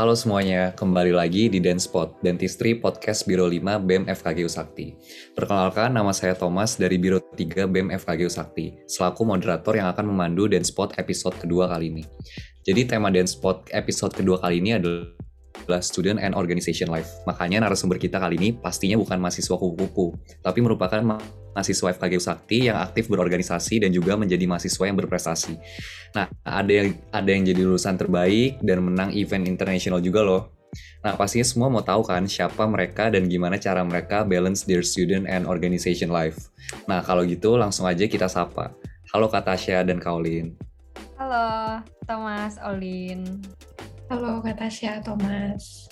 Halo semuanya, kembali lagi di Denspot, Dentistry Podcast Biro 5 BEM FKG Usakti. Perkenalkan, nama saya Thomas dari Biro 3 BEM FKG Usakti, selaku moderator yang akan memandu Denspot episode kedua kali ini. Jadi tema Denspot episode kedua kali ini adalah Student and Organization Life. Makanya narasumber kita kali ini pastinya bukan mahasiswa kupu-kupu, tapi merupakan mahasiswa FKG Usakti yang aktif berorganisasi dan juga menjadi mahasiswa yang berprestasi. Nah, ada yang ada yang jadi lulusan terbaik dan menang event internasional juga loh. Nah, pastinya semua mau tahu kan siapa mereka dan gimana cara mereka balance their student and organization life. Nah, kalau gitu langsung aja kita sapa. Halo Kak Tasya dan Kaulin. Halo, Thomas, Olin. Halo Kak Tasya, Thomas.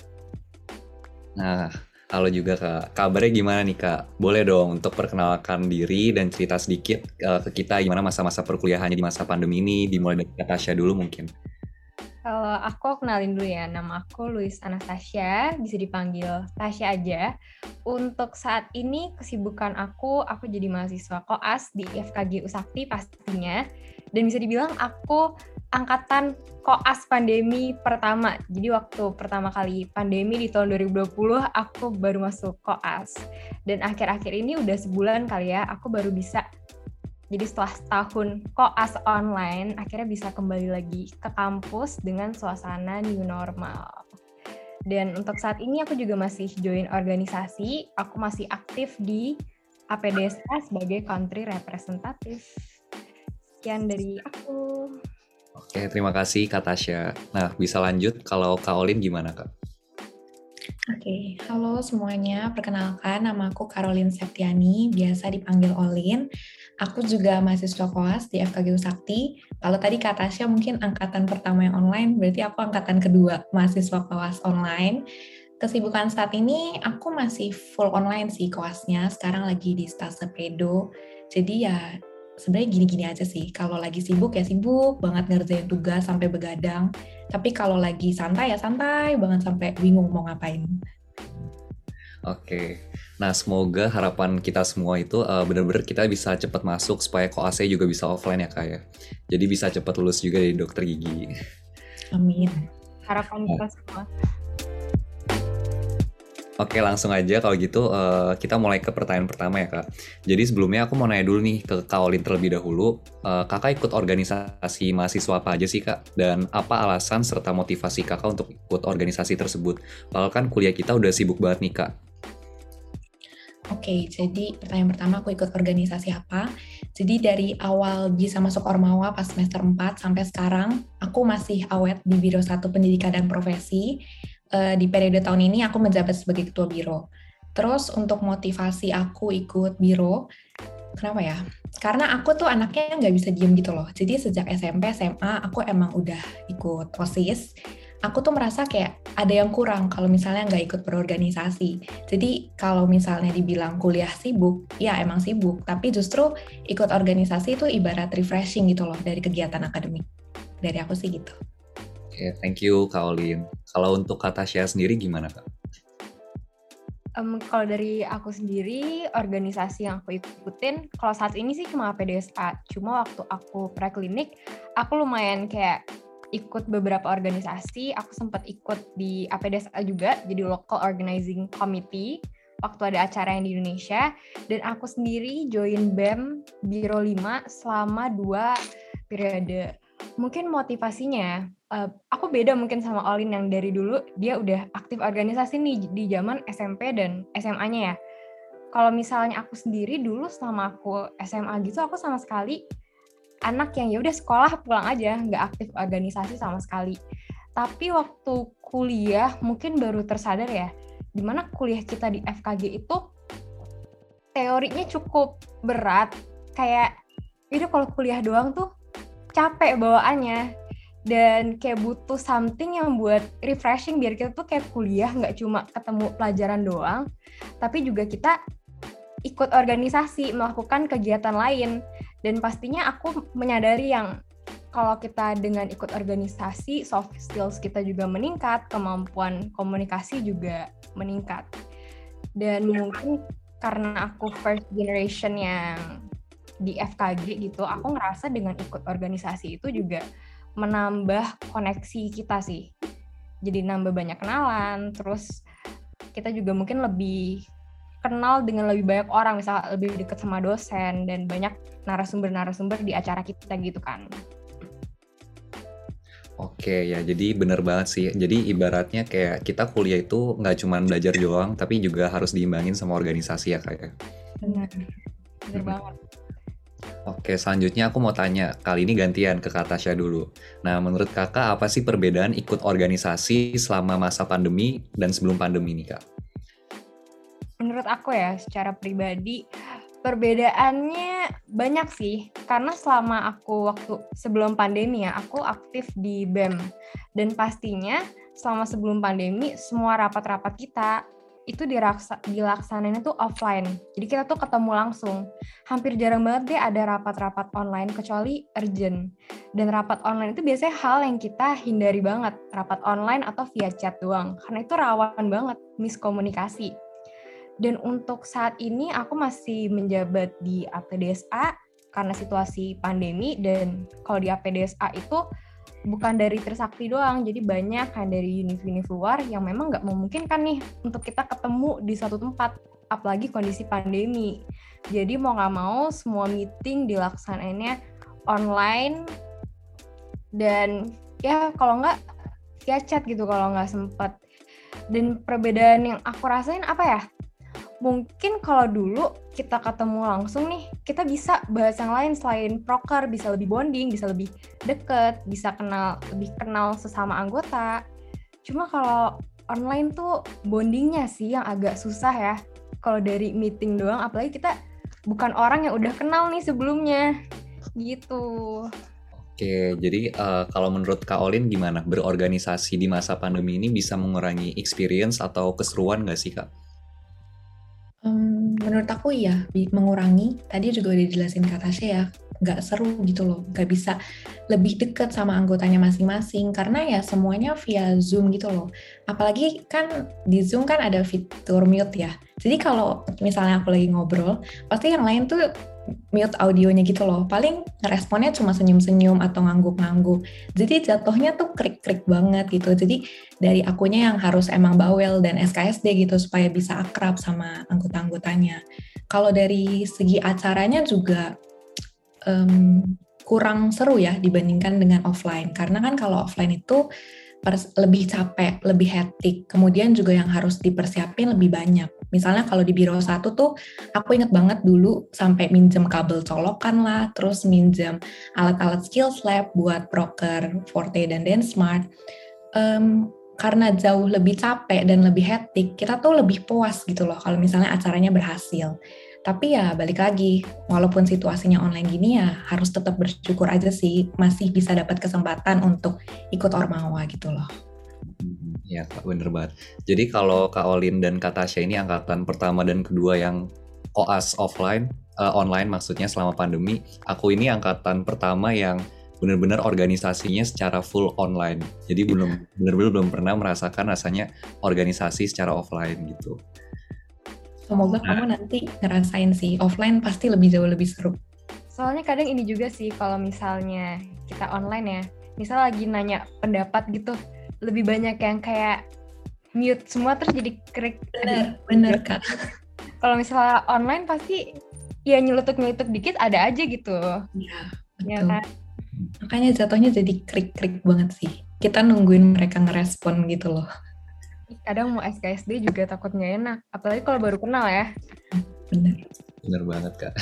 Nah, Halo juga Kak, kabarnya gimana nih Kak? Boleh dong untuk perkenalkan diri dan cerita sedikit uh, ke kita gimana masa-masa perkuliahannya di masa pandemi ini, dimulai dari Kak Tasya dulu mungkin. Kalau aku kenalin dulu ya, nama aku Luis Anastasia, bisa dipanggil Tasya aja. Untuk saat ini kesibukan aku, aku jadi mahasiswa koas di FKG Usakti pastinya. Dan bisa dibilang aku angkatan koas pandemi pertama. Jadi waktu pertama kali pandemi di tahun 2020 aku baru masuk koas. Dan akhir-akhir ini udah sebulan kali ya aku baru bisa jadi setelah setahun koas online akhirnya bisa kembali lagi ke kampus dengan suasana new normal. Dan untuk saat ini aku juga masih join organisasi, aku masih aktif di APDSA sebagai country representative. Sekian dari aku. Oke, terima kasih Kak Tasya. Nah, bisa lanjut kalau Kak Olin gimana Kak? Oke, halo semuanya. Perkenalkan, nama aku Caroline Septiani, biasa dipanggil Olin. Aku juga mahasiswa koas di FKG Usakti. Kalau tadi Kak Tasya mungkin angkatan pertama yang online, berarti aku angkatan kedua mahasiswa koas online. Kesibukan saat ini aku masih full online sih koasnya. Sekarang lagi di stase pedo. Jadi ya sebenarnya gini-gini aja sih. Kalau lagi sibuk ya sibuk banget ngerjain tugas sampai begadang. Tapi kalau lagi santai ya santai banget sampai bingung mau ngapain. Oke. Nah, semoga harapan kita semua itu uh, benar-benar kita bisa cepat masuk supaya koasnya juga bisa offline ya, Kak ya. Jadi bisa cepat lulus juga dari dokter gigi. Amin. Harapan kita semua. Oke langsung aja kalau gitu uh, kita mulai ke pertanyaan pertama ya kak. Jadi sebelumnya aku mau nanya dulu nih ke Kak Olin terlebih dahulu. Uh, kakak ikut organisasi mahasiswa apa aja sih kak? Dan apa alasan serta motivasi kakak untuk ikut organisasi tersebut? Padahal kan kuliah kita udah sibuk banget nih kak. Oke, jadi pertanyaan pertama aku ikut organisasi apa? Jadi dari awal bisa masuk Ormawa pas semester 4 sampai sekarang, aku masih awet di Biro 1 Pendidikan dan Profesi uh, di periode tahun ini aku menjabat sebagai ketua biro. Terus untuk motivasi aku ikut biro, kenapa ya? Karena aku tuh anaknya nggak bisa diem gitu loh. Jadi sejak SMP, SMA aku emang udah ikut OSIS. Aku tuh merasa kayak ada yang kurang kalau misalnya nggak ikut berorganisasi. Jadi kalau misalnya dibilang kuliah sibuk, ya emang sibuk. Tapi justru ikut organisasi itu ibarat refreshing gitu loh dari kegiatan akademik. Dari aku sih gitu. Oke, thank you Kak Olin. Kalau untuk Kak Tasya sendiri gimana Kak? Um, kalau dari aku sendiri, organisasi yang aku ikutin, kalau saat ini sih cuma PDSA. Cuma waktu aku preklinik, aku lumayan kayak ikut beberapa organisasi. Aku sempat ikut di APDSA juga, jadi Local Organizing Committee waktu ada acara yang di Indonesia. Dan aku sendiri join BEM Biro 5 selama dua periode. Mungkin motivasinya uh, aku beda mungkin sama Olin yang dari dulu dia udah aktif organisasi nih di zaman SMP dan SMA-nya ya. Kalau misalnya aku sendiri dulu selama aku SMA gitu aku sama sekali anak yang ya udah sekolah pulang aja nggak aktif organisasi sama sekali. Tapi waktu kuliah mungkin baru tersadar ya di mana kuliah kita di FKG itu teorinya cukup berat kayak itu kalau kuliah doang tuh capek bawaannya dan kayak butuh something yang buat refreshing biar kita tuh kayak kuliah nggak cuma ketemu pelajaran doang tapi juga kita ikut organisasi melakukan kegiatan lain. Dan pastinya aku menyadari yang kalau kita dengan ikut organisasi soft skills kita juga meningkat kemampuan komunikasi juga meningkat. Dan mungkin karena aku first generation yang di FKG gitu aku ngerasa dengan ikut organisasi itu juga menambah koneksi kita sih. jadi nambah banyak kenalan terus kita juga mungkin lebih kenal dengan lebih banyak orang misal lebih dekat sama dosen dan banyak narasumber-narasumber di acara kita gitu kan Oke ya, jadi bener banget sih. Jadi ibaratnya kayak kita kuliah itu nggak cuma belajar doang, tapi juga harus diimbangin sama organisasi ya kayak. Benar, benar banget. Oke, selanjutnya aku mau tanya, kali ini gantian ke Kak Tasya dulu. Nah, menurut kakak apa sih perbedaan ikut organisasi selama masa pandemi dan sebelum pandemi nih kak? Menurut aku ya, secara pribadi, Perbedaannya banyak sih, karena selama aku waktu sebelum pandemi ya, aku aktif di BEM. Dan pastinya selama sebelum pandemi, semua rapat-rapat kita itu diraksa, dilaksanain itu offline. Jadi kita tuh ketemu langsung. Hampir jarang banget deh ada rapat-rapat online kecuali urgent. Dan rapat online itu biasanya hal yang kita hindari banget. Rapat online atau via chat doang. Karena itu rawan banget miskomunikasi dan untuk saat ini aku masih menjabat di APDSA karena situasi pandemi dan kalau di APDSA itu bukan dari Trisakti doang, jadi banyak kan dari univ-univ luar yang memang nggak memungkinkan nih untuk kita ketemu di satu tempat, apalagi kondisi pandemi. Jadi mau nggak mau semua meeting dilaksanainnya online dan ya kalau nggak via chat gitu kalau nggak sempet. Dan perbedaan yang aku rasain apa ya? Mungkin kalau dulu kita ketemu langsung nih, kita bisa bahas yang lain selain proker, bisa lebih bonding, bisa lebih deket, bisa kenal lebih kenal sesama anggota. Cuma kalau online tuh bondingnya sih yang agak susah ya. Kalau dari meeting doang, apalagi kita bukan orang yang udah kenal nih sebelumnya, gitu. Oke, jadi uh, kalau menurut Kak Olin gimana? Berorganisasi di masa pandemi ini bisa mengurangi experience atau keseruan nggak sih Kak? Menurut aku iya, mengurangi. Tadi juga udah dijelasin kata ya, nggak seru gitu loh, nggak bisa lebih deket sama anggotanya masing-masing karena ya semuanya via Zoom gitu loh. Apalagi kan di Zoom kan ada fitur mute ya. Jadi kalau misalnya aku lagi ngobrol, pasti yang lain tuh mute audionya gitu loh. Paling responnya cuma senyum-senyum atau ngangguk-ngangguk. Jadi jatuhnya tuh krik-krik banget gitu. Jadi dari akunya yang harus emang bawel dan SKSD gitu supaya bisa akrab sama anggota-anggotanya. Kalau dari segi acaranya juga um, kurang seru ya dibandingkan dengan offline. Karena kan kalau offline itu lebih capek, lebih hektik. Kemudian juga yang harus dipersiapin lebih banyak. Misalnya kalau di biro satu tuh aku inget banget dulu sampai minjem kabel colokan lah, terus minjem alat-alat skills lab buat broker Forte dan Densmart. Um, karena jauh lebih capek dan lebih hektik, kita tuh lebih puas gitu loh kalau misalnya acaranya berhasil. Tapi ya balik lagi, walaupun situasinya online gini ya harus tetap bersyukur aja sih masih bisa dapat kesempatan untuk ikut Ormawa gitu loh. Ya Kak, bener banget. Jadi kalau Kak Olin dan Kak Tasya ini angkatan pertama dan kedua yang koas offline, uh, online maksudnya selama pandemi, aku ini angkatan pertama yang benar-benar organisasinya secara full online. Jadi belum benar-benar belum pernah merasakan rasanya organisasi secara offline gitu. Semoga nah. kamu nanti ngerasain sih offline pasti lebih jauh lebih seru. Soalnya kadang ini juga sih kalau misalnya kita online ya, misal lagi nanya pendapat gitu, lebih banyak yang kayak mute semua terus jadi krik. Bener, bener kak. Kalau misalnya online pasti ya nyelutuk-nyelutuk dikit ada aja gitu. Iya, ya, betul. Ya kan? Makanya jatuhnya jadi krik-krik banget sih. Kita nungguin mereka ngerespon gitu loh kadang mau SKSD juga takut nggak enak apalagi kalau baru kenal ya bener bener banget kak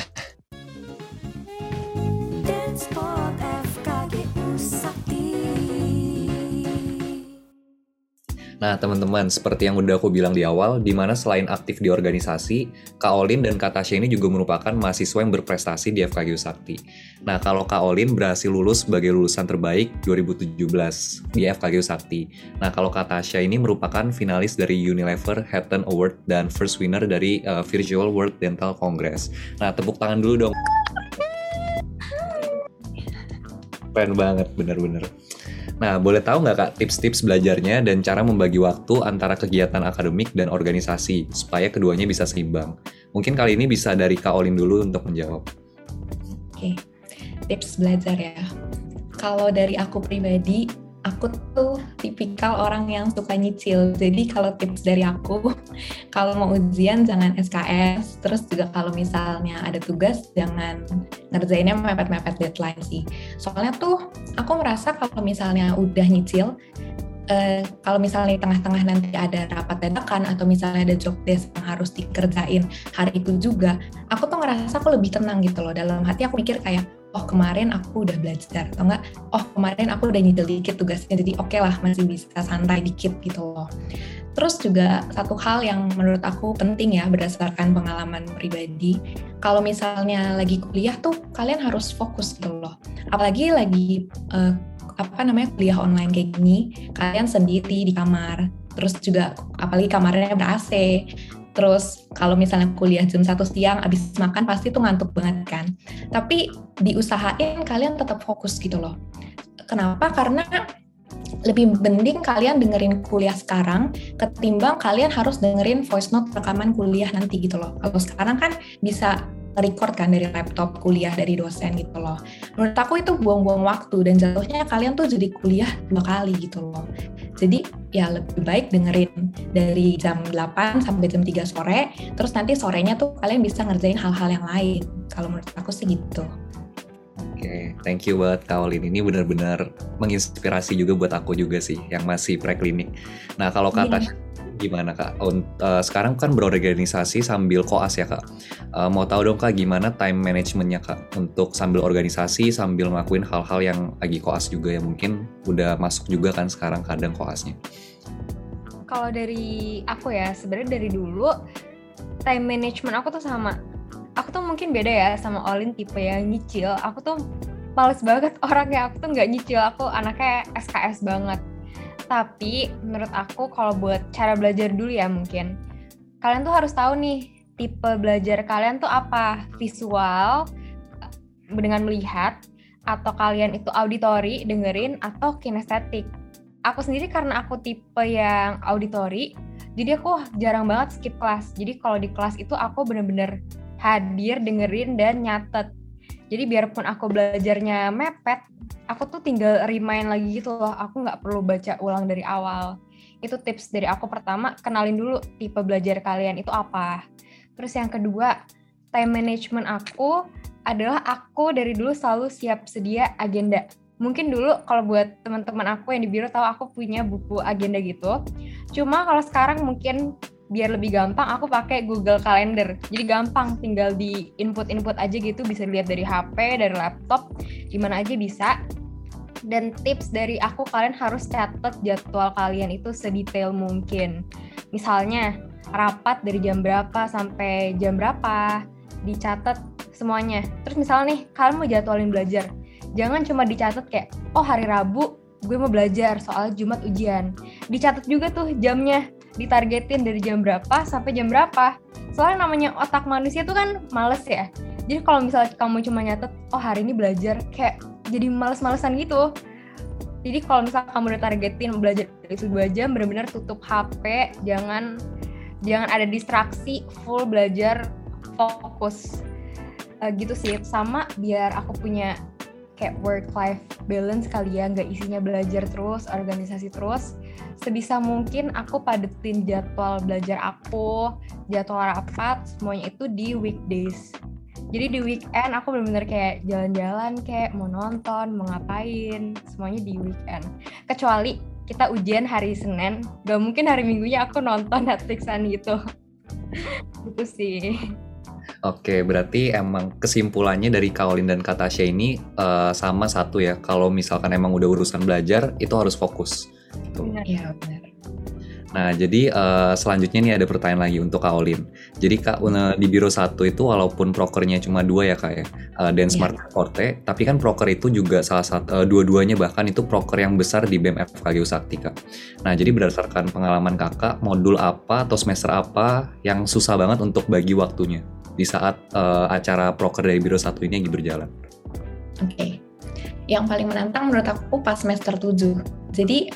Nah, teman-teman, seperti yang udah aku bilang di awal, di mana selain aktif di organisasi, Kak Olin dan Kak Tasya ini juga merupakan mahasiswa yang berprestasi di FKG Sakti. Nah, kalau Kak Olin berhasil lulus sebagai lulusan terbaik 2017 di FKG Sakti. Nah, kalau Kak Tasya ini merupakan finalis dari Unilever Hatton Award dan first winner dari uh, Virtual World Dental Congress. Nah, tepuk tangan dulu dong. Keren banget, bener-bener. Nah, boleh tahu nggak Kak tips-tips belajarnya dan cara membagi waktu antara kegiatan akademik dan organisasi supaya keduanya bisa seimbang? Mungkin kali ini bisa dari Kak Olin dulu untuk menjawab. Oke, tips belajar ya. Kalau dari aku pribadi, aku tuh tipikal orang yang suka nyicil. Jadi kalau tips dari aku, kalau mau ujian jangan SKS. Terus juga kalau misalnya ada tugas jangan ngerjainnya mepet-mepet deadline sih. Soalnya tuh aku merasa kalau misalnya udah nyicil, uh, kalau misalnya di tengah-tengah nanti ada rapat dadakan atau misalnya ada job desk yang harus dikerjain hari itu juga, aku tuh ngerasa aku lebih tenang gitu loh. Dalam hati aku mikir kayak, oh kemarin aku udah belajar atau enggak oh kemarin aku udah nyidil dikit tugasnya jadi oke okay lah masih bisa santai dikit gitu loh. Terus juga satu hal yang menurut aku penting ya berdasarkan pengalaman pribadi kalau misalnya lagi kuliah tuh kalian harus fokus gitu loh. Apalagi lagi uh, apa namanya kuliah online kayak gini kalian sendiri di kamar terus juga apalagi kamarnya ber AC terus kalau misalnya kuliah jam satu siang abis makan pasti tuh ngantuk banget kan tapi diusahain kalian tetap fokus gitu loh kenapa karena lebih mending kalian dengerin kuliah sekarang ketimbang kalian harus dengerin voice note rekaman kuliah nanti gitu loh. Kalau sekarang kan bisa record kan dari laptop kuliah dari dosen gitu loh. Menurut aku itu buang-buang waktu dan jatuhnya kalian tuh jadi kuliah dua kali gitu loh. Jadi ya lebih baik dengerin dari jam 8 sampai jam 3 sore, terus nanti sorenya tuh kalian bisa ngerjain hal-hal yang lain. Kalau menurut aku sih gitu. Oke, okay, thank you buat Kaolin. Ini benar-benar menginspirasi juga buat aku juga sih, yang masih preklinik. Nah, kalau kata yeah gimana kak? Uh, sekarang kan berorganisasi sambil koas ya kak. Uh, mau tahu dong kak gimana time managementnya kak untuk sambil organisasi sambil ngelakuin hal-hal yang lagi koas juga ya mungkin udah masuk juga kan sekarang kadang koasnya. Kalau dari aku ya sebenarnya dari dulu time management aku tuh sama. Aku tuh mungkin beda ya sama Olin tipe yang nyicil. Aku tuh males banget orangnya. Aku tuh nggak nyicil. Aku anaknya SKS banget tapi menurut aku kalau buat cara belajar dulu ya mungkin. Kalian tuh harus tahu nih tipe belajar kalian tuh apa? Visual eh, dengan melihat atau kalian itu auditory dengerin atau kinestetik. Aku sendiri karena aku tipe yang auditory jadi aku jarang banget skip kelas. Jadi kalau di kelas itu aku bener-bener hadir dengerin dan nyatet. Jadi biarpun aku belajarnya mepet, aku tuh tinggal remind lagi gitu loh. Aku nggak perlu baca ulang dari awal. Itu tips dari aku pertama, kenalin dulu tipe belajar kalian itu apa. Terus yang kedua, time management aku adalah aku dari dulu selalu siap sedia agenda. Mungkin dulu kalau buat teman-teman aku yang di biro tahu aku punya buku agenda gitu. Cuma kalau sekarang mungkin biar lebih gampang aku pakai Google Calendar. Jadi gampang tinggal di input-input aja gitu bisa dilihat dari HP, dari laptop, gimana aja bisa. Dan tips dari aku kalian harus catat jadwal kalian itu sedetail mungkin. Misalnya rapat dari jam berapa sampai jam berapa, dicatat semuanya. Terus misalnya nih kalian mau jadwalin belajar, jangan cuma dicatat kayak oh hari Rabu gue mau belajar soal Jumat ujian. Dicatat juga tuh jamnya ditargetin dari jam berapa sampai jam berapa. Soalnya namanya otak manusia tuh kan males ya. Jadi kalau misalnya kamu cuma nyatet, oh hari ini belajar, kayak jadi males-malesan gitu. Jadi kalau misalnya kamu udah targetin belajar itu dua jam, benar-benar tutup HP, jangan jangan ada distraksi, full belajar fokus. Uh, gitu sih, sama biar aku punya kayak work life balance kali ya nggak isinya belajar terus organisasi terus. Sebisa mungkin aku padetin jadwal belajar aku jadwal rapat semuanya itu di weekdays. Jadi di weekend aku benar-benar kayak jalan-jalan kayak mau nonton mau ngapain semuanya di weekend. Kecuali kita ujian hari Senin gak mungkin hari Minggunya aku nonton Netflixan gitu. Gitu sih Oke, berarti emang kesimpulannya dari Kaolin dan Katasha ini uh, sama satu ya. Kalau misalkan emang udah urusan belajar, itu harus fokus. Gitu. Iya, benar. Nah, jadi uh, selanjutnya nih ada pertanyaan lagi untuk Kak Olin. Jadi Kak Una di Biro 1 itu walaupun prokernya cuma dua ya Kak ya, uh, dan yeah. Smart Forte, tapi kan proker itu juga salah satu, uh, dua-duanya bahkan itu proker yang besar di BEM FKG Usakti Kak. Nah, jadi berdasarkan pengalaman Kakak, modul apa atau semester apa yang susah banget untuk bagi waktunya? Di saat uh, acara proker dari Biro satu ini lagi berjalan? Oke, okay. yang paling menantang menurut aku pas semester 7. Jadi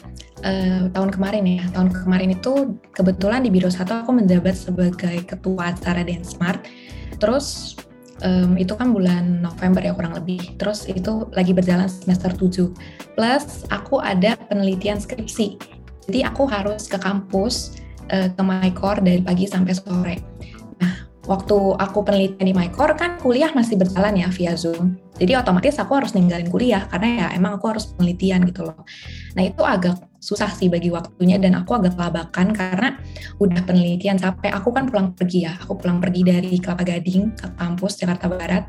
uh, tahun kemarin ya, tahun kemarin itu kebetulan di Biro satu aku menjabat sebagai ketua acara Dance Smart. Terus um, itu kan bulan November ya kurang lebih. Terus itu lagi berjalan semester 7. Plus aku ada penelitian skripsi. Jadi aku harus ke kampus uh, ke Mycore dari pagi sampai sore. Waktu aku penelitian di Mycore kan kuliah masih berjalan ya via Zoom. Jadi otomatis aku harus ninggalin kuliah karena ya emang aku harus penelitian gitu loh. Nah itu agak susah sih bagi waktunya dan aku agak labakan karena udah penelitian sampai aku kan pulang pergi ya. Aku pulang pergi dari Kelapa Gading ke kampus Jakarta Barat.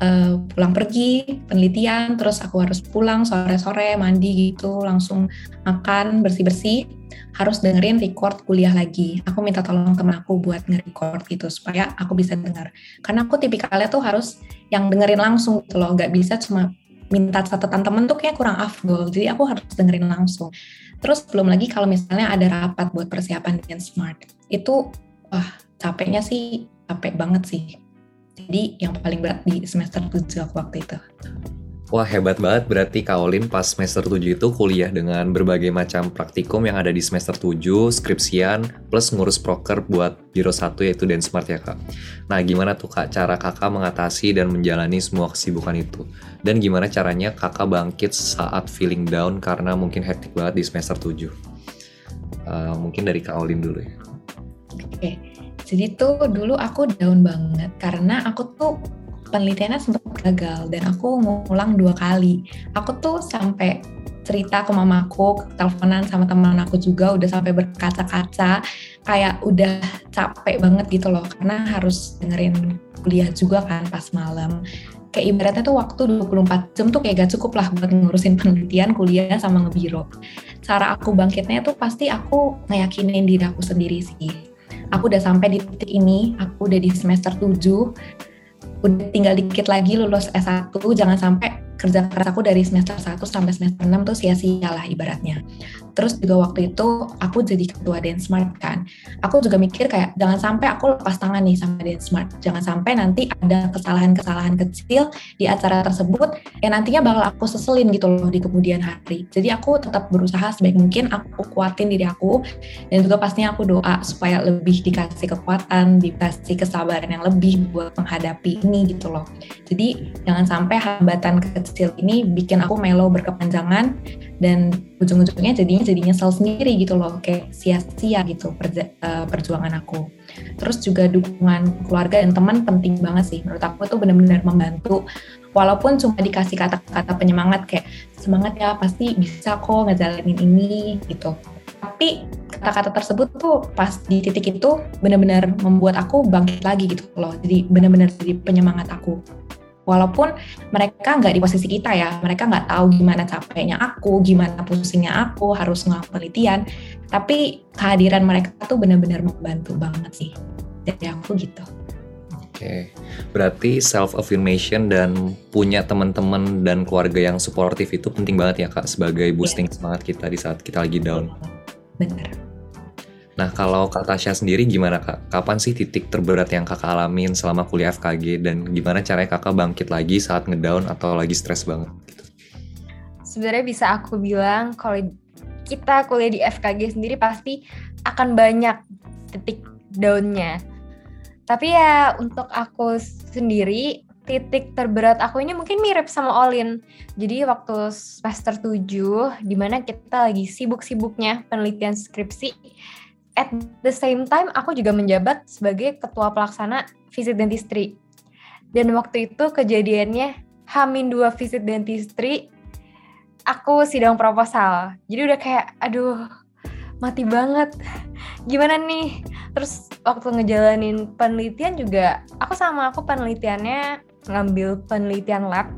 Uh, pulang pergi penelitian terus aku harus pulang sore-sore mandi gitu langsung makan bersih-bersih harus dengerin record kuliah lagi. Aku minta tolong temen aku buat nge-record gitu supaya aku bisa dengar. Karena aku tipikalnya tuh harus yang dengerin langsung gitu loh, nggak bisa cuma minta catatan temen tuh kayak kurang afdol. Jadi aku harus dengerin langsung. Terus belum lagi kalau misalnya ada rapat buat persiapan dengan smart. Itu wah capeknya sih capek banget sih. Jadi yang paling berat di semester 7 aku waktu itu. Wah hebat banget berarti Kaolin pas semester 7 itu kuliah dengan berbagai macam praktikum yang ada di semester 7, skripsian, plus ngurus proker buat Biro 1 yaitu Densmart ya kak. Nah gimana tuh kak cara kakak mengatasi dan menjalani semua kesibukan itu? Dan gimana caranya kakak bangkit saat feeling down karena mungkin hektik banget di semester 7? Uh, eh, mungkin dari Kaolin dulu ya. Oke, jadi tuh dulu aku down banget karena aku tuh penelitiannya sempat gagal dan aku ngulang dua kali. Aku tuh sampai cerita ke mamaku, teleponan sama teman aku juga udah sampai berkaca-kaca, kayak udah capek banget gitu loh, karena harus dengerin kuliah juga kan pas malam. Kayak ibaratnya tuh waktu 24 jam tuh kayak gak cukup lah buat ngurusin penelitian, kuliah, sama ngebiro. Cara aku bangkitnya tuh pasti aku ngeyakinin diri aku sendiri sih. Aku udah sampai di titik ini, aku udah di semester 7, udah tinggal dikit lagi lulus S1 jangan sampai kerja keras aku dari semester 1 sampai semester 6 tuh sia-sia lah ibaratnya. Terus juga waktu itu aku jadi ketua Densmart kan. Aku juga mikir kayak jangan sampai aku lepas tangan nih sama Densmart. Jangan sampai nanti ada kesalahan-kesalahan kecil di acara tersebut yang nantinya bakal aku seselin gitu loh di kemudian hari. Jadi aku tetap berusaha sebaik mungkin aku kuatin diri aku dan juga pastinya aku doa supaya lebih dikasih kekuatan, dikasih kesabaran yang lebih buat menghadapi ini gitu loh. Jadi jangan sampai hambatan kecil ini bikin aku melo berkepanjangan dan ujung-ujungnya jadinya jadi nyesel sendiri gitu loh kayak sia-sia gitu uh, perjuangan aku. Terus juga dukungan keluarga dan teman penting banget sih. Menurut aku tuh benar-benar membantu. Walaupun cuma dikasih kata-kata penyemangat kayak semangat ya pasti bisa kok ngejalanin ini gitu. Tapi kata-kata tersebut tuh pas di titik itu benar-benar membuat aku bangkit lagi gitu loh. Jadi benar-benar jadi penyemangat aku walaupun mereka nggak di posisi kita ya mereka nggak tahu gimana capeknya aku gimana pusingnya aku harus ngelakuin penelitian tapi kehadiran mereka tuh benar-benar membantu banget sih dari aku gitu Oke, berarti self affirmation dan punya teman-teman dan keluarga yang suportif itu penting banget ya kak sebagai boosting yeah. semangat kita di saat kita lagi down. Bener. Nah, kalau Kak Tasya sendiri gimana Kak? Kapan sih titik terberat yang Kakak alamin selama kuliah FKG dan gimana caranya Kakak bangkit lagi saat ngedown atau lagi stres banget? Sebenarnya bisa aku bilang kalau kita kuliah di FKG sendiri pasti akan banyak titik downnya. Tapi ya untuk aku sendiri titik terberat aku ini mungkin mirip sama Olin. Jadi waktu semester 7 di mana kita lagi sibuk-sibuknya penelitian skripsi at the same time aku juga menjabat sebagai ketua pelaksana visit dentistry. Dan waktu itu kejadiannya Hamin dua visit dentistry, aku sidang proposal. Jadi udah kayak, aduh, mati banget. Gimana nih? Terus waktu ngejalanin penelitian juga, aku sama aku penelitiannya ngambil penelitian lab,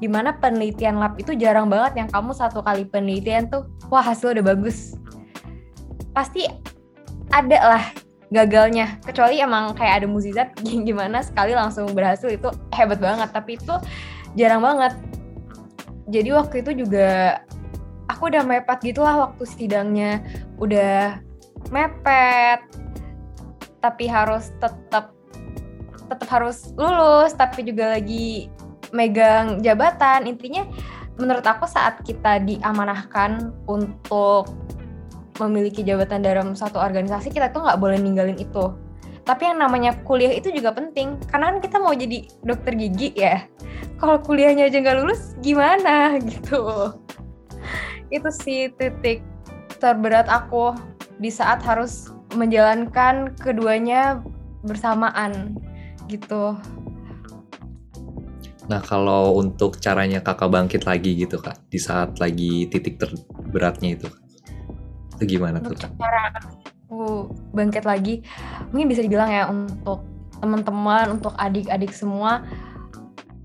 di mana penelitian lab itu jarang banget yang kamu satu kali penelitian tuh, wah hasil udah bagus. Pasti ada lah gagalnya. Kecuali emang kayak ada muzizat gimana sekali langsung berhasil itu hebat banget. Tapi itu jarang banget. Jadi waktu itu juga aku udah mepet gitulah waktu sidangnya. Udah mepet tapi harus tetap tetap harus lulus tapi juga lagi megang jabatan. Intinya menurut aku saat kita diamanahkan untuk memiliki jabatan dalam satu organisasi kita tuh nggak boleh ninggalin itu. Tapi yang namanya kuliah itu juga penting karena kan kita mau jadi dokter gigi ya. Kalau kuliahnya aja nggak lulus gimana? Gitu. Itu sih titik terberat aku di saat harus menjalankan keduanya bersamaan gitu. Nah, kalau untuk caranya kakak bangkit lagi gitu kak, di saat lagi titik terberatnya itu, itu gimana tuh? Cara aku bangkit lagi, mungkin bisa dibilang ya untuk teman-teman, untuk adik-adik semua,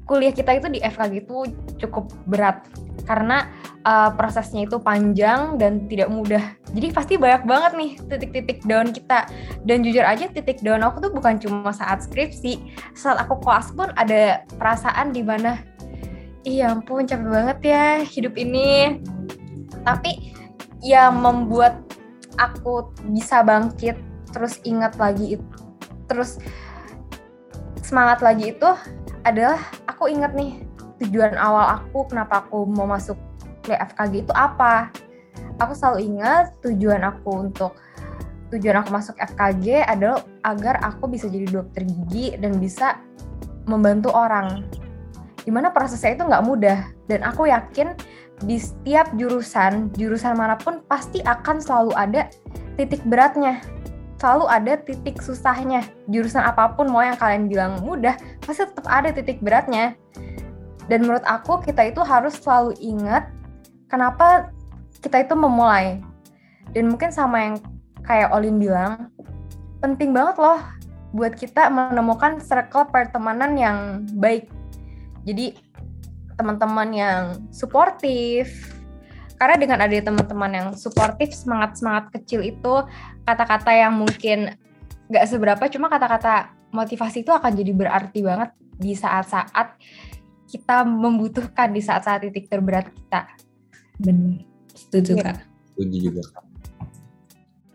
kuliah kita itu di FKG itu cukup berat karena uh, prosesnya itu panjang dan tidak mudah. Jadi pasti banyak banget nih titik-titik down kita. Dan jujur aja titik down aku tuh bukan cuma saat skripsi. Saat aku kelas pun ada perasaan di mana iya ampun capek banget ya hidup ini. Tapi yang membuat aku bisa bangkit terus ingat lagi itu terus semangat lagi itu adalah aku ingat nih tujuan awal aku kenapa aku mau masuk kuliah FKG itu apa. Aku selalu ingat tujuan aku untuk tujuan aku masuk FKG adalah agar aku bisa jadi dokter gigi dan bisa membantu orang. Di mana prosesnya itu nggak mudah dan aku yakin di setiap jurusan jurusan mana pun pasti akan selalu ada titik beratnya selalu ada titik susahnya jurusan apa pun mau yang kalian bilang mudah pasti tetap ada titik beratnya dan menurut aku kita itu harus selalu ingat kenapa kita itu memulai. Dan mungkin sama yang kayak Olin bilang, penting banget loh buat kita menemukan circle pertemanan yang baik. Jadi teman-teman yang suportif. Karena dengan ada teman-teman yang suportif, semangat-semangat kecil itu, kata-kata yang mungkin gak seberapa, cuma kata-kata motivasi itu akan jadi berarti banget di saat-saat kita membutuhkan di saat-saat titik terberat kita. Benar. Setuju ya. kak. Setuju juga kak.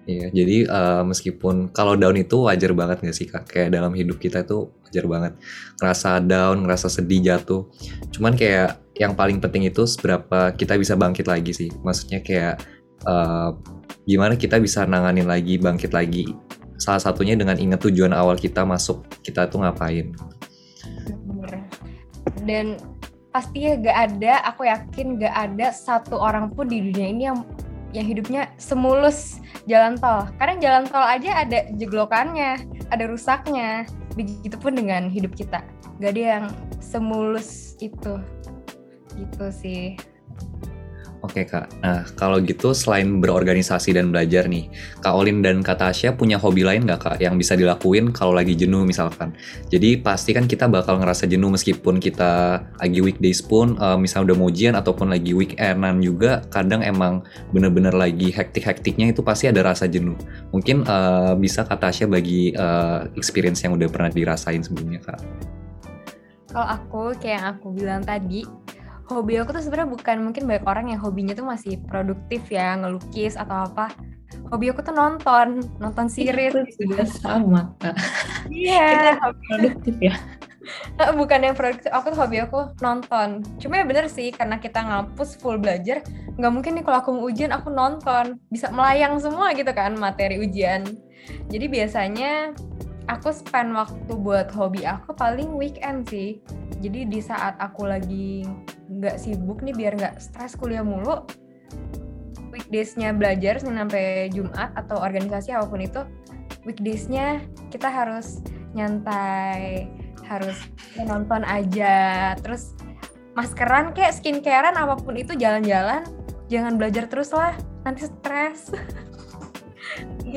Iya, jadi uh, meskipun kalau down itu wajar banget gak sih kak? Kayak dalam hidup kita itu wajar banget. Ngerasa down, ngerasa sedih, jatuh. Cuman kayak yang paling penting itu seberapa kita bisa bangkit lagi sih. Maksudnya kayak uh, gimana kita bisa nanganin lagi, bangkit lagi. Salah satunya dengan ingat tujuan awal kita masuk, kita tuh ngapain. Dan pasti ya gak ada aku yakin gak ada satu orang pun di dunia ini yang yang hidupnya semulus jalan tol karena jalan tol aja ada jeglokannya ada rusaknya begitupun dengan hidup kita. Gak ada yang semulus itu. Gitu sih Oke kak, nah kalau gitu selain berorganisasi dan belajar nih, Kak Olin dan Kak Tasya punya hobi lain nggak kak yang bisa dilakuin kalau lagi jenuh misalkan? Jadi pasti kan kita bakal ngerasa jenuh meskipun kita lagi weekdays pun, uh, misalnya udah mau ujian ataupun lagi weekendan juga, kadang emang bener-bener lagi hektik-hektiknya itu pasti ada rasa jenuh. Mungkin uh, bisa Kak Tasya bagi uh, experience yang udah pernah dirasain sebelumnya kak? Kalau aku kayak yang aku bilang tadi, hobi aku tuh sebenarnya bukan mungkin banyak orang yang hobinya tuh masih produktif ya ngelukis atau apa. Hobi aku tuh nonton nonton series. sudah sama iya yeah. produktif ya. Eh, bukan yang produktif aku tuh hobi aku nonton. Cuma ya bener sih karena kita ngampus full belajar nggak mungkin nih kalau aku mau ujian aku nonton. Bisa melayang semua gitu kan materi ujian. Jadi biasanya aku spend waktu buat hobi aku paling weekend sih. Jadi di saat aku lagi nggak sibuk nih biar nggak stres kuliah mulu weekdaysnya belajar Senin sampai Jumat atau organisasi apa pun itu weekdaysnya kita harus nyantai harus nonton aja. Terus maskeran kayak skincarean apa pun itu jalan-jalan jangan belajar terus lah nanti stres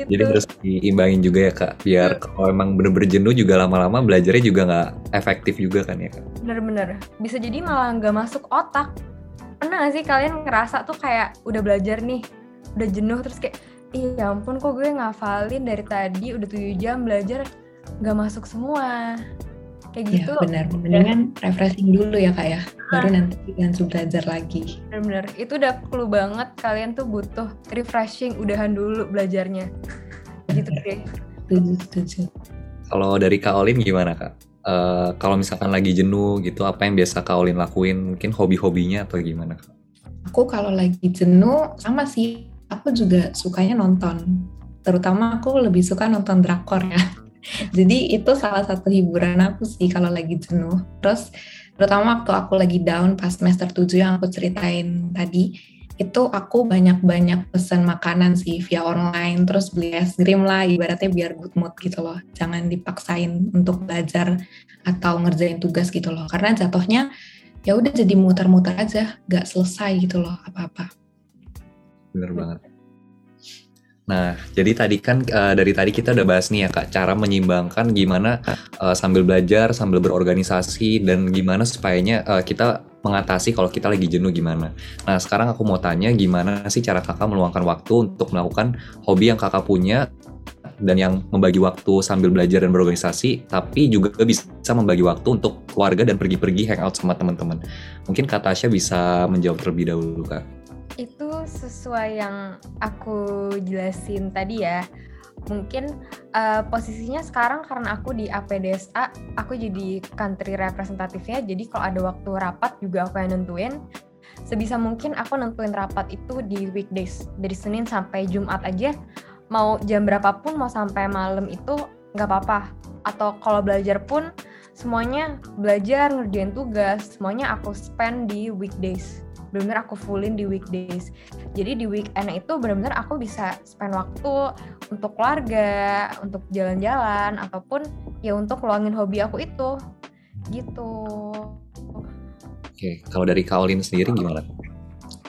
gitu. Jadi harus diimbangin juga ya kak, biar hmm. kalau emang bener-bener jenuh juga lama-lama belajarnya juga nggak efektif juga kan ya kak. Bener-bener, bisa jadi malah nggak masuk otak. Pernah gak sih kalian ngerasa tuh kayak udah belajar nih, udah jenuh terus kayak, iya ya ampun kok gue ngafalin dari tadi udah 7 jam belajar nggak masuk semua kayak iya, gitu. Ya, benar. Mendingan refreshing dulu ya kak ya, baru ah. nanti langsung belajar lagi. Benar-benar. Itu udah clue banget kalian tuh butuh refreshing, udahan dulu belajarnya. Gitu deh. Setuju, setuju. Kalau dari Kak Olin gimana kak? Uh, kalau misalkan lagi jenuh gitu, apa yang biasa Kak Olin lakuin? Mungkin hobi-hobinya atau gimana kak? Aku kalau lagi jenuh sama sih, aku juga sukanya nonton. Terutama aku lebih suka nonton drakor ya Jadi itu salah satu hiburan aku sih kalau lagi jenuh. Terus terutama waktu aku lagi down pas semester 7 yang aku ceritain tadi, itu aku banyak-banyak pesan makanan sih via online, terus beli es krim lah, ibaratnya biar good mood gitu loh. Jangan dipaksain untuk belajar atau ngerjain tugas gitu loh. Karena jatuhnya ya udah jadi muter-muter aja, gak selesai gitu loh apa-apa. Bener banget. Nah, jadi tadi kan uh, dari tadi kita udah bahas nih ya Kak, cara menyimbangkan gimana uh, sambil belajar, sambil berorganisasi dan gimana supayanya uh, kita mengatasi kalau kita lagi jenuh gimana. Nah, sekarang aku mau tanya gimana sih cara Kakak meluangkan waktu untuk melakukan hobi yang Kakak punya dan yang membagi waktu sambil belajar dan berorganisasi, tapi juga bisa membagi waktu untuk keluarga dan pergi-pergi hangout sama teman-teman. Mungkin Kak Tasya bisa menjawab terlebih dahulu, Kak. Itu sesuai yang aku jelasin tadi ya. Mungkin uh, posisinya sekarang karena aku di APDSA, aku jadi country representatifnya. Jadi kalau ada waktu rapat juga aku yang nentuin. Sebisa mungkin aku nentuin rapat itu di weekdays dari Senin sampai Jumat aja. Mau jam berapapun, mau sampai malam itu nggak apa-apa. Atau kalau belajar pun semuanya belajar ngerjain tugas, semuanya aku spend di weekdays benar-benar aku fullin di weekdays. Jadi di weekend itu benar-benar aku bisa spend waktu untuk keluarga, untuk jalan-jalan ataupun ya untuk luangin hobi aku itu. Gitu. Oke, kalau dari Kaolin sendiri gimana?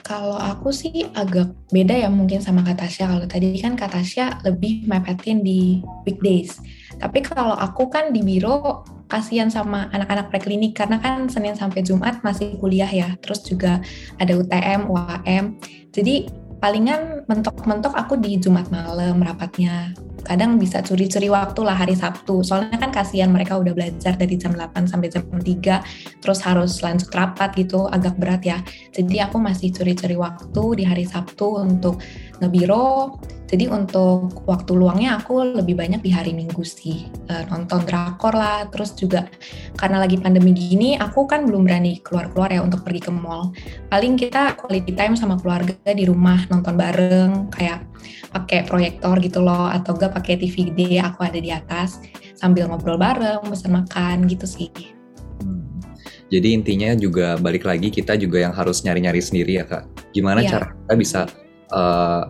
Kalau aku sih agak beda ya mungkin sama Kak Tasya. Kalau tadi kan Kak Tasya lebih mepetin di weekdays. Tapi kalau aku kan di biro kasihan sama anak-anak preklinik karena kan Senin sampai Jumat masih kuliah ya. Terus juga ada UTM, UAM. Jadi palingan mentok-mentok aku di Jumat malam rapatnya kadang bisa curi-curi waktu lah hari Sabtu. Soalnya kan kasihan mereka udah belajar dari jam 8 sampai jam 3, terus harus lanjut rapat gitu, agak berat ya. Jadi aku masih curi-curi waktu di hari Sabtu untuk ngebiro. Jadi untuk waktu luangnya aku lebih banyak di hari Minggu sih. E, nonton drakor lah, terus juga karena lagi pandemi gini, aku kan belum berani keluar-keluar ya untuk pergi ke mall. Paling kita quality time sama keluarga di rumah, nonton bareng, kayak pakai proyektor gitu loh atau gak pakai TV gede aku ada di atas sambil ngobrol bareng pesan makan gitu sih hmm. jadi intinya juga balik lagi kita juga yang harus nyari-nyari sendiri ya kak gimana yeah. cara kita bisa uh,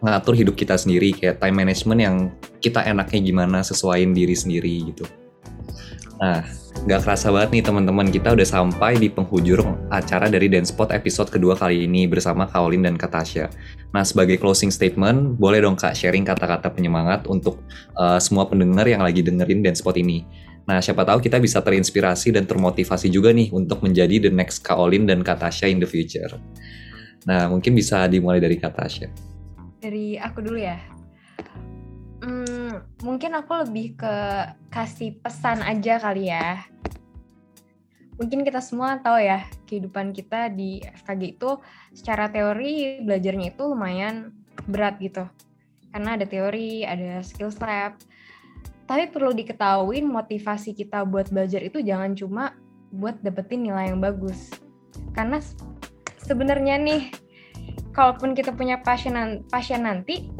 ngatur hidup kita sendiri kayak time management yang kita enaknya gimana sesuaiin diri sendiri gitu nah Gak kerasa banget nih teman-teman, kita udah sampai di penghujung acara dari Dance Spot episode kedua kali ini bersama Kaolin dan Katasha. Nah, sebagai closing statement, boleh dong Kak sharing kata-kata penyemangat untuk uh, semua pendengar yang lagi dengerin Dance Spot ini. Nah, siapa tahu kita bisa terinspirasi dan termotivasi juga nih untuk menjadi the next Kaolin dan Katasha in the future. Nah, mungkin bisa dimulai dari Katasha. Dari aku dulu ya. Hmm, mungkin aku lebih ke kasih pesan aja kali ya. Mungkin kita semua tahu ya, kehidupan kita di FKG itu secara teori belajarnya itu lumayan berat gitu. Karena ada teori, ada skills lab. Tapi perlu diketahui motivasi kita buat belajar itu jangan cuma buat dapetin nilai yang bagus. Karena sebenarnya nih, kalaupun kita punya pasien, pasien nanti,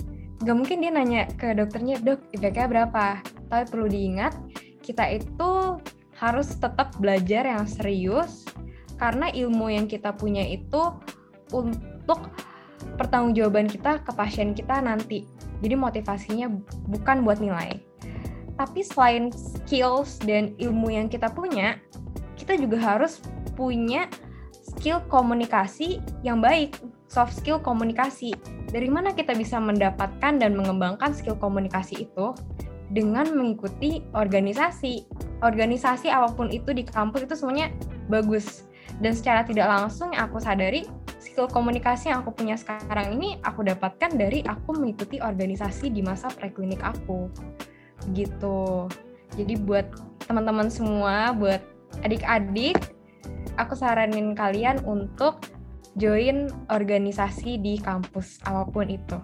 gak mungkin dia nanya ke dokternya dok IPK berapa? Tapi perlu diingat kita itu harus tetap belajar yang serius karena ilmu yang kita punya itu untuk pertanggungjawaban kita ke pasien kita nanti. Jadi motivasinya bukan buat nilai. Tapi selain skills dan ilmu yang kita punya kita juga harus punya skill komunikasi yang baik soft skill komunikasi. Dari mana kita bisa mendapatkan dan mengembangkan skill komunikasi itu? Dengan mengikuti organisasi. Organisasi apa pun itu di kampus itu semuanya bagus. Dan secara tidak langsung aku sadari, skill komunikasi yang aku punya sekarang ini aku dapatkan dari aku mengikuti organisasi di masa preklinik aku. Gitu. Jadi buat teman-teman semua, buat adik-adik, aku saranin kalian untuk join organisasi di kampus apa pun itu.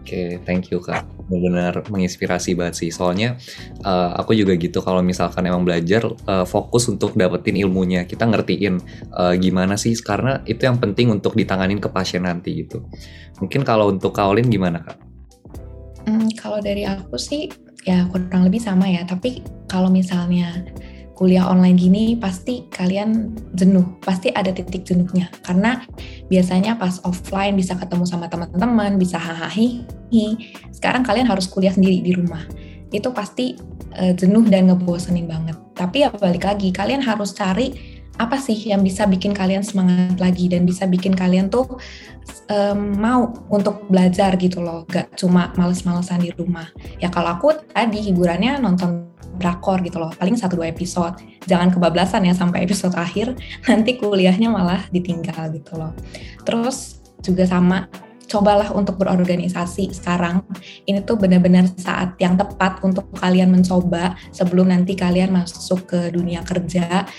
Oke, okay, thank you kak. Benar-benar menginspirasi banget sih. Soalnya uh, aku juga gitu kalau misalkan emang belajar uh, fokus untuk dapetin ilmunya, kita ngertiin uh, gimana sih karena itu yang penting untuk ditanganin ke pasien nanti gitu. Mungkin kalau untuk Kaolin gimana kak? Hmm, kalau dari aku sih ya kurang lebih sama ya. Tapi kalau misalnya kuliah online gini pasti kalian jenuh, pasti ada titik jenuhnya. Karena biasanya pas offline bisa ketemu sama teman-teman, bisa hahaha. Sekarang kalian harus kuliah sendiri di rumah. Itu pasti uh, jenuh dan ngebosenin banget. Tapi ya balik lagi, kalian harus cari apa sih yang bisa bikin kalian semangat lagi dan bisa bikin kalian tuh um, mau untuk belajar gitu loh, gak cuma males-malesan di rumah. Ya kalau aku tadi hiburannya nonton drakor gitu loh, paling satu dua episode. Jangan kebablasan ya sampai episode akhir, nanti kuliahnya malah ditinggal gitu loh. Terus juga sama cobalah untuk berorganisasi sekarang. Ini tuh benar-benar saat yang tepat untuk kalian mencoba sebelum nanti kalian masuk ke dunia kerja.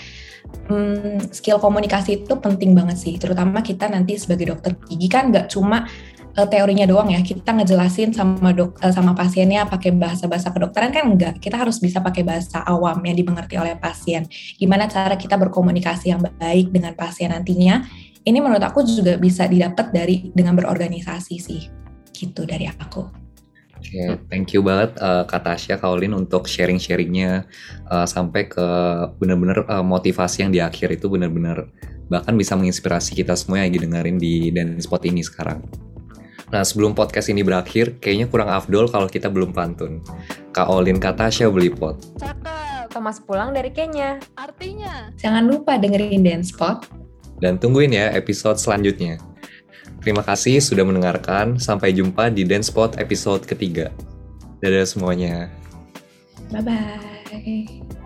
Hmm, skill komunikasi itu penting banget sih, terutama kita nanti sebagai dokter gigi kan nggak cuma uh, teorinya doang ya, kita ngejelasin sama dok uh, sama pasiennya pakai bahasa-bahasa kedokteran kan enggak. Kita harus bisa pakai bahasa awam yang dimengerti oleh pasien. Gimana cara kita berkomunikasi yang baik dengan pasien nantinya ini menurut aku juga bisa didapat dari dengan berorganisasi sih gitu dari aku. Oke, okay, thank you banget uh, Kak Tasya, Kaulin untuk sharing-sharingnya uh, sampai ke benar-benar uh, motivasi yang di akhir itu benar-benar bahkan bisa menginspirasi kita semua yang lagi dengerin di dan spot ini sekarang. Nah sebelum podcast ini berakhir, kayaknya kurang afdol kalau kita belum pantun. Kak Olin, Kak Tasya beli pot. Cakep, Thomas pulang dari Kenya. Artinya? Jangan lupa dengerin Dance Spot dan tungguin ya episode selanjutnya. Terima kasih sudah mendengarkan. Sampai jumpa di Dance Spot episode ketiga. Dadah semuanya. Bye-bye.